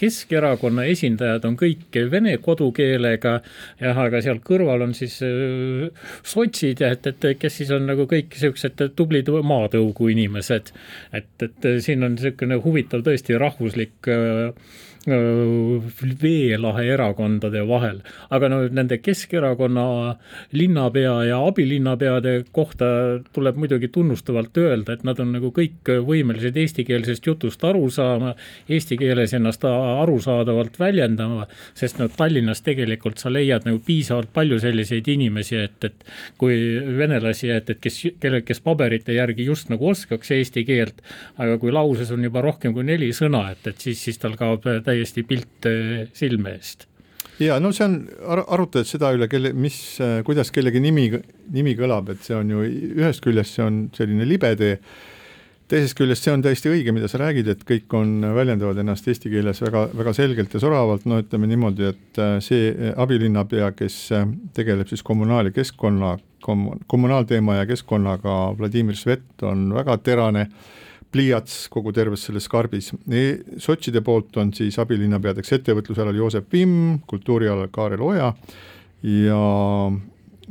S7: Keskerakonna esindajad on kõik vene kodukeelega jah, aga seal kõrval on siis sotsid ja et, et kes siis on nagu kõik siuksed tublid maatõugu inimesed. et, et siin on niisugune huvitav tõesti rahvuslik äh, veelahe erakondade vahel, aga no nende Keskerakonna linnapea ja abilinnapeade kohta tuleb muidugi tunnustavalt öelda, et nad on nagu kõik võimelised eestikeelsest jutust aru saama, eesti keeles ennast arusaadavalt väljendama, sest no Tallinnas tegelikult sa leiad nagu piisavalt palju selliseid inimesi, et, et kui venelasi, et, et kes, kelle, kes paberite järgi just nagu oskaks eesti keelt, aga kui lauses on juba rohkem kui neli sõna, et, et siis, siis tal kaob täiesti pilt äh, silme eest.
S5: Ja no see on ar, arutad seda üle, kelle, mis, äh, kuidas kellegi nimi, nimi kõlab, et see on ju ühest küljest see on selline libe tee, teisest küljest see on täiesti õige, mida sa räägid, et kõik on, väljendavad ennast eesti keeles väga, väga selgelt ja soravalt, no ütleme niimoodi, et äh, see abilinnapea, kes tegeleb siis kommunaal- ja keskkonna kom,, kommunaalteema ja keskkonnaga, Vladimir Svet on väga terane pliiats kogu terves selles karbis. sotside poolt on siis abilinnapeadeks ettevõtlusalal Joosep Vimm, kultuurialal Kaarel Oja ja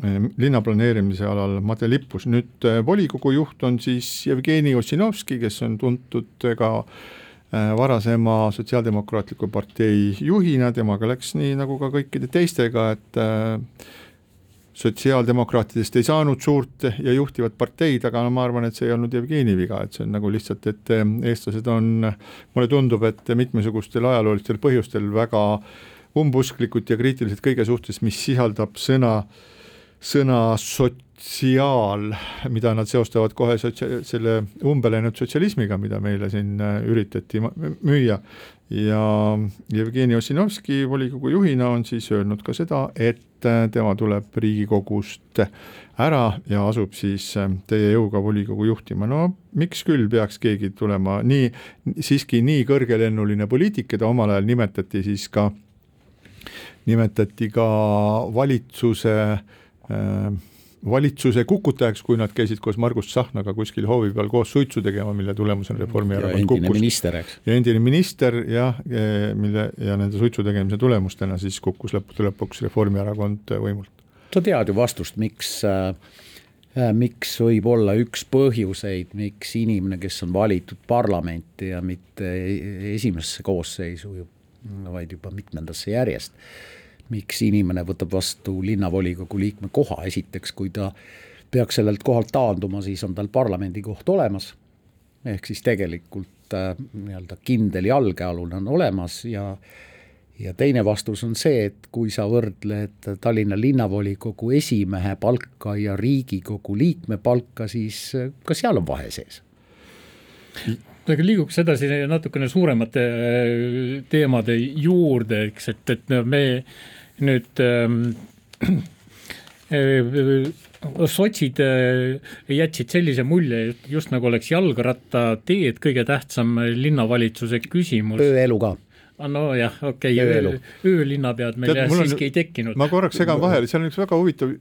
S5: eh, linnaplaneerimise alal Made Lippus, nüüd eh, volikogu juht on siis Jevgeni Ossinovski, kes on tuntud ka eh, varasema Sotsiaaldemokraatliku partei juhina, temaga läks nii nagu ka kõikide teistega, et sotsiaaldemokraatidest ei saanud suurt ja juhtivat parteid, aga no ma arvan, et see ei olnud Jevgeni viga, et see on nagu lihtsalt, et eh, eestlased on, mulle tundub, et mitmesugustel ajaloolistel põhjustel väga umbusklikud ja kriitilised kõige suhtes, mis sisaldab sõna sõna sotsiaal, mida nad seostavad kohe sotsia-, selle umbeläinud sotsialismiga, mida meile siin äh, üritati müüa. ja Jevgeni Ossinovski volikogu juhina on siis öelnud ka seda, et äh, tema tuleb Riigikogust ära ja asub siis äh, teie jõuga volikogu juhtima, no miks küll peaks keegi tulema nii, siiski nii kõrgelennuline poliitik, keda omal ajal nimetati siis ka, nimetati ka valitsuse äh, valitsuse kukutajaks, kui nad käisid koos Margus Tsahknaga kuskil hoovi peal koos suitsu tegema, mille tulemusena Reformierakond kukkus. ja endine minister jah, mille ja nende suitsu tegemise tulemustena siis kukkus lõppude lõpuks Reformierakond võimult.
S6: sa tead ju vastust, miks äh, miks võib olla üks põhjuseid, miks inimene, kes on valitud parlamenti ja mitte e-, esimesse koosseisu, vaid juba mitmendasse järjest miks inimene võtab vastu linnavolikogu liikme koha, esiteks kui ta peaks sellelt kohalt taanduma, siis on tal parlamendikoht olemas, ehk siis tegelikult äh, nii-öelda kindel jalgealune on olemas ja ja teine vastus on see, et kui sa võrdled Tallinna linnavolikogu esimehe palka ja Riigikogu liikme palka, siis äh, ka seal on vahe sees.
S7: Aga liiguks edasi natukene suuremate äh, teemade juurde, eks, et, et me nüüd ähm, äh, sotsid äh, jätsid sellise mulje, just nagu oleks jalgrattateed kõige tähtsam linnavalitsuse küsimus.
S6: ööelu ka
S7: nojah, okei okay,, öölinnapead meil Tead, siiski on, ei tekkinud.
S5: ma korraks segan vahele, seal on üks väga huvitav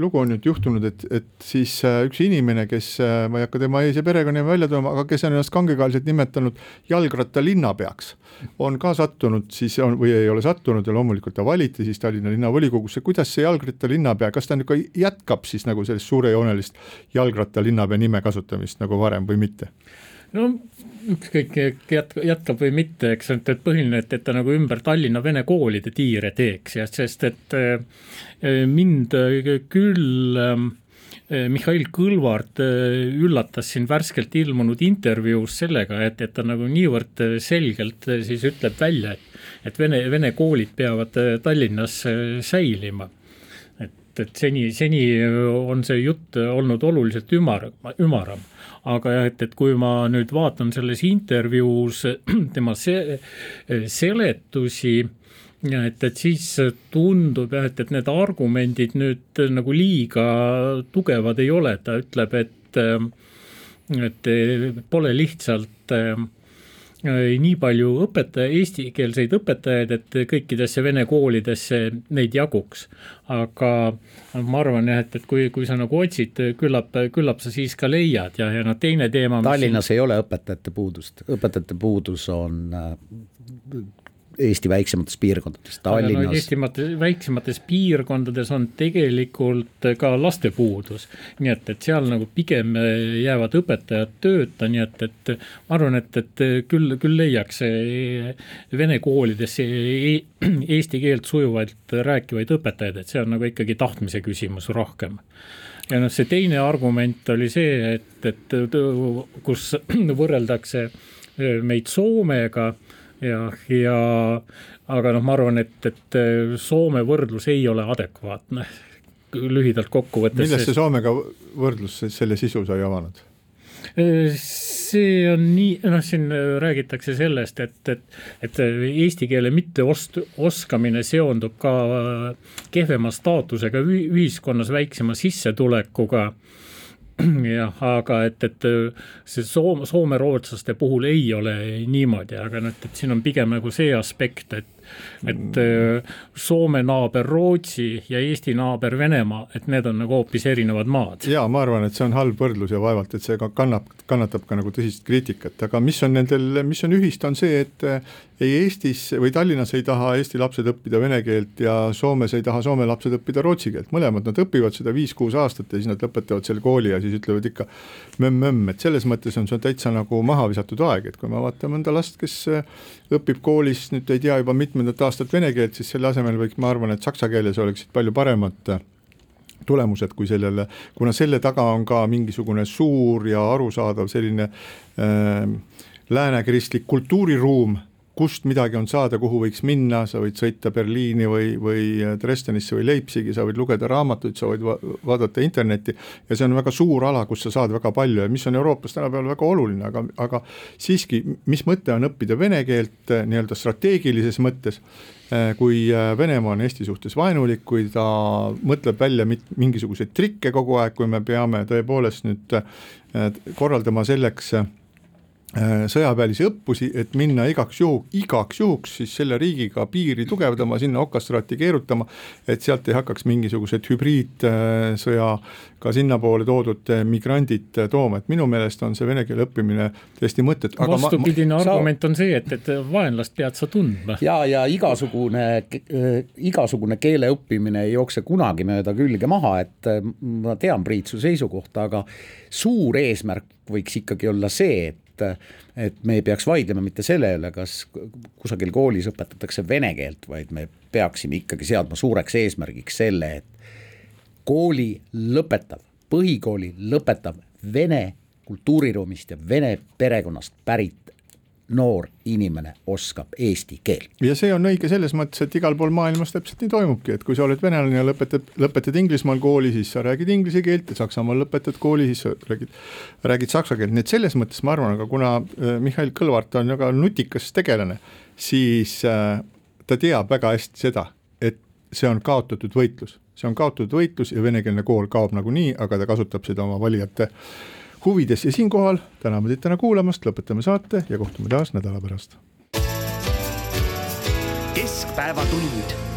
S5: lugu on nüüd juhtunud, et, et siis äh, üks inimene, kes, äh, ma ei hakka tema ees- ja perekonnanime välja tooma, aga kes on ennast kangekaelselt nimetanud jalgrattalinnapeaks, on ka sattunud siis on või ei ole sattunud ja loomulikult ta valiti siis Tallinna linnavolikogusse, kuidas see jalgrattalinnapea, kas ta nüüd ka jätkab siis nagu sellist suurejoonelist jalgrattalinnapea nime kasutamist nagu varem või mitte?
S7: no ükskõik jätkab, jätkab või mitte, eks, et, et põhiline, et, et ta nagu ümber Tallinna vene koolide tiire teeks ja sest, et äh, mind küll äh, Mihhail Kõlvart üllatas siin värskelt ilmunud intervjuus sellega, et, et ta nagu niivõrd selgelt siis ütleb välja, et, et vene, vene koolid peavad Tallinnas säilima et, et seni, seni on see jutt olnud oluliselt ümar, ümaram. Aga jah, et, et kui ma nüüd vaatan selles intervjuus tema se seletusi, et, et siis tundub jah, et, et need argumendid nüüd nagu liiga tugevad ei ole, ta ütleb, et et pole lihtsalt nii palju õpetaja, eestikeelseid õpetajaid, et kõikidesse vene koolidesse neid jaguks. aga ma arvan jah, et, et kui, kui sa nagu otsid, küllap, küllap sa siis ka leiad ja, ja noh, teine teema.
S6: Tallinnas siin... ei ole õpetajate puudust, õpetajate puudus on Eesti väiksemates piirkondades, Tallinnas no,.
S7: Eestimates väiksemates piirkondades on tegelikult ka lastepuudus, nii et, et seal nagu pigem jäävad õpetajad tööta, nii et, et ma arvan, et, et küll, küll leiaks vene koolidesse eesti keelt sujuvalt rääkivaid õpetajaid, et see on nagu ikkagi tahtmise küsimus rohkem ja noh, see teine argument oli see, et, et kus võrreldakse meid Soomega ja, ja aga noh, ma arvan, et, et äh, Soome võrdlus ei ole adekvaatne, lühidalt kokku võttes.
S5: millest see Soomega võrdlus, selle sisu sai avanud?
S7: Äh, see on nii, noh, siin räägitakse sellest, et, et, et eesti keele mitteost-, oskamine seondub ka kehvema staatusega ühiskonnas, väiksema sissetulekuga jah, aga et, et see soome, soome-rootslaste puhul ei ole niimoodi, aga noh, et siin on pigem nagu see aspekt, et et äh, Soome naaber Rootsi ja Eesti naaber Venemaa, et need on nagu hoopis erinevad maad.
S5: jaa, ma arvan, et see on halb võrdlus ja vaevalt, et see ka kannab, kannatab ka nagu tõsist kriitikat, aga mis on nendel, mis on ühist, on see, et äh, ei Eestis või Tallinnas ei taha Eesti lapsed õppida vene keelt ja Soomes ei taha Soome lapsed õppida rootsi keelt, mõlemad nad õpivad seda viis-kuus aastat ja siis nad lõpetavad selle kooli ja siis ütlevad ikka mömm-mömm, et selles mõttes on see täitsa nagu maha visatud aeg, et kui me vaatame mõnda last, kes äh, õpib koolis nüüd ei tea juba mitmendat aastat vene keelt, siis selle asemel võiks, ma arvan, et saksa keeles oleksid palju paremad äh, tulemused kui sellele, kuna selle taga on ka mingisugune suur ja arusaadav selline äh, läänekristlik kultuuriruum kust midagi on saada, kuhu võiks minna, sa võid sõita Berliini või, või Dresdenisse või Leipzigi, sa võid lugeda raamatuid, sa võid va vaadata internetti ja see on väga suur ala, kus sa saad väga palju ja mis on Euroopas tänapäeval väga oluline, aga, aga siiski, mis mõte on õppida vene keelt eh, nii-öelda strateegilises mõttes, eh, kui Venemaa on Eesti suhtes vaenulik, kui ta mõtleb välja mit-, mingisuguseid trikke kogu aeg, kui me peame tõepoolest nüüd korraldama selleks Äh, sõjaväelisi õppusi, et minna igaks juhu, igaks juhuks siis selle riigiga piiri tugevdama, sinna okastraati keerutama, et sealt ei hakkaks mingisugused hübriidsõja ka sinnapoole toodud migrandid tooma, et minu meelest on see vene keele õppimine täiesti mõttetu.
S7: vastupidine ma, argument on see, et, et vaenlast pead sa tundma.
S6: ja, ja igasugune äh,, igasugune keele õppimine ei jookse kunagi mööda külge maha, et äh, ma tean, Priit, su seisukohta, aga suur eesmärk võiks ikkagi olla see, et et, et me ei peaks vaidlema mitte selle üle, kas kusagil koolis õpetatakse vene keelt, vaid me peaksime ikkagi seadma suureks eesmärgiks selle, et kooli lõpetav, põhikooli lõpetav vene kultuuriruumist ja vene perekonnast pärit noor inimene oskab eesti keelt.
S5: ja see on õige selles mõttes, et igal pool maailmas täpselt nii toimubki, et kui sa oled venelane ja lõpetad, lõpetad Inglismaal kooli, siis sa räägid inglise keelt ja Saksamaal lõpetad kooli, siis sa räägid, räägid saksa keelt, nii et selles mõttes ma arvan, aga kuna äh, Mihhail Kõlvart on väga nutikas tegelane, siis äh, ta teab väga hästi seda, et see on kaotatud võitlus, see on kaotatud võitlus ja venekeelne kool kaob nagunii, aga ta kasutab seda oma valijate huvides ja siinkohal täname teid täna kuulamast, lõpetame saate ja kohtume taas nädala pärast.
S2: keskpäevatund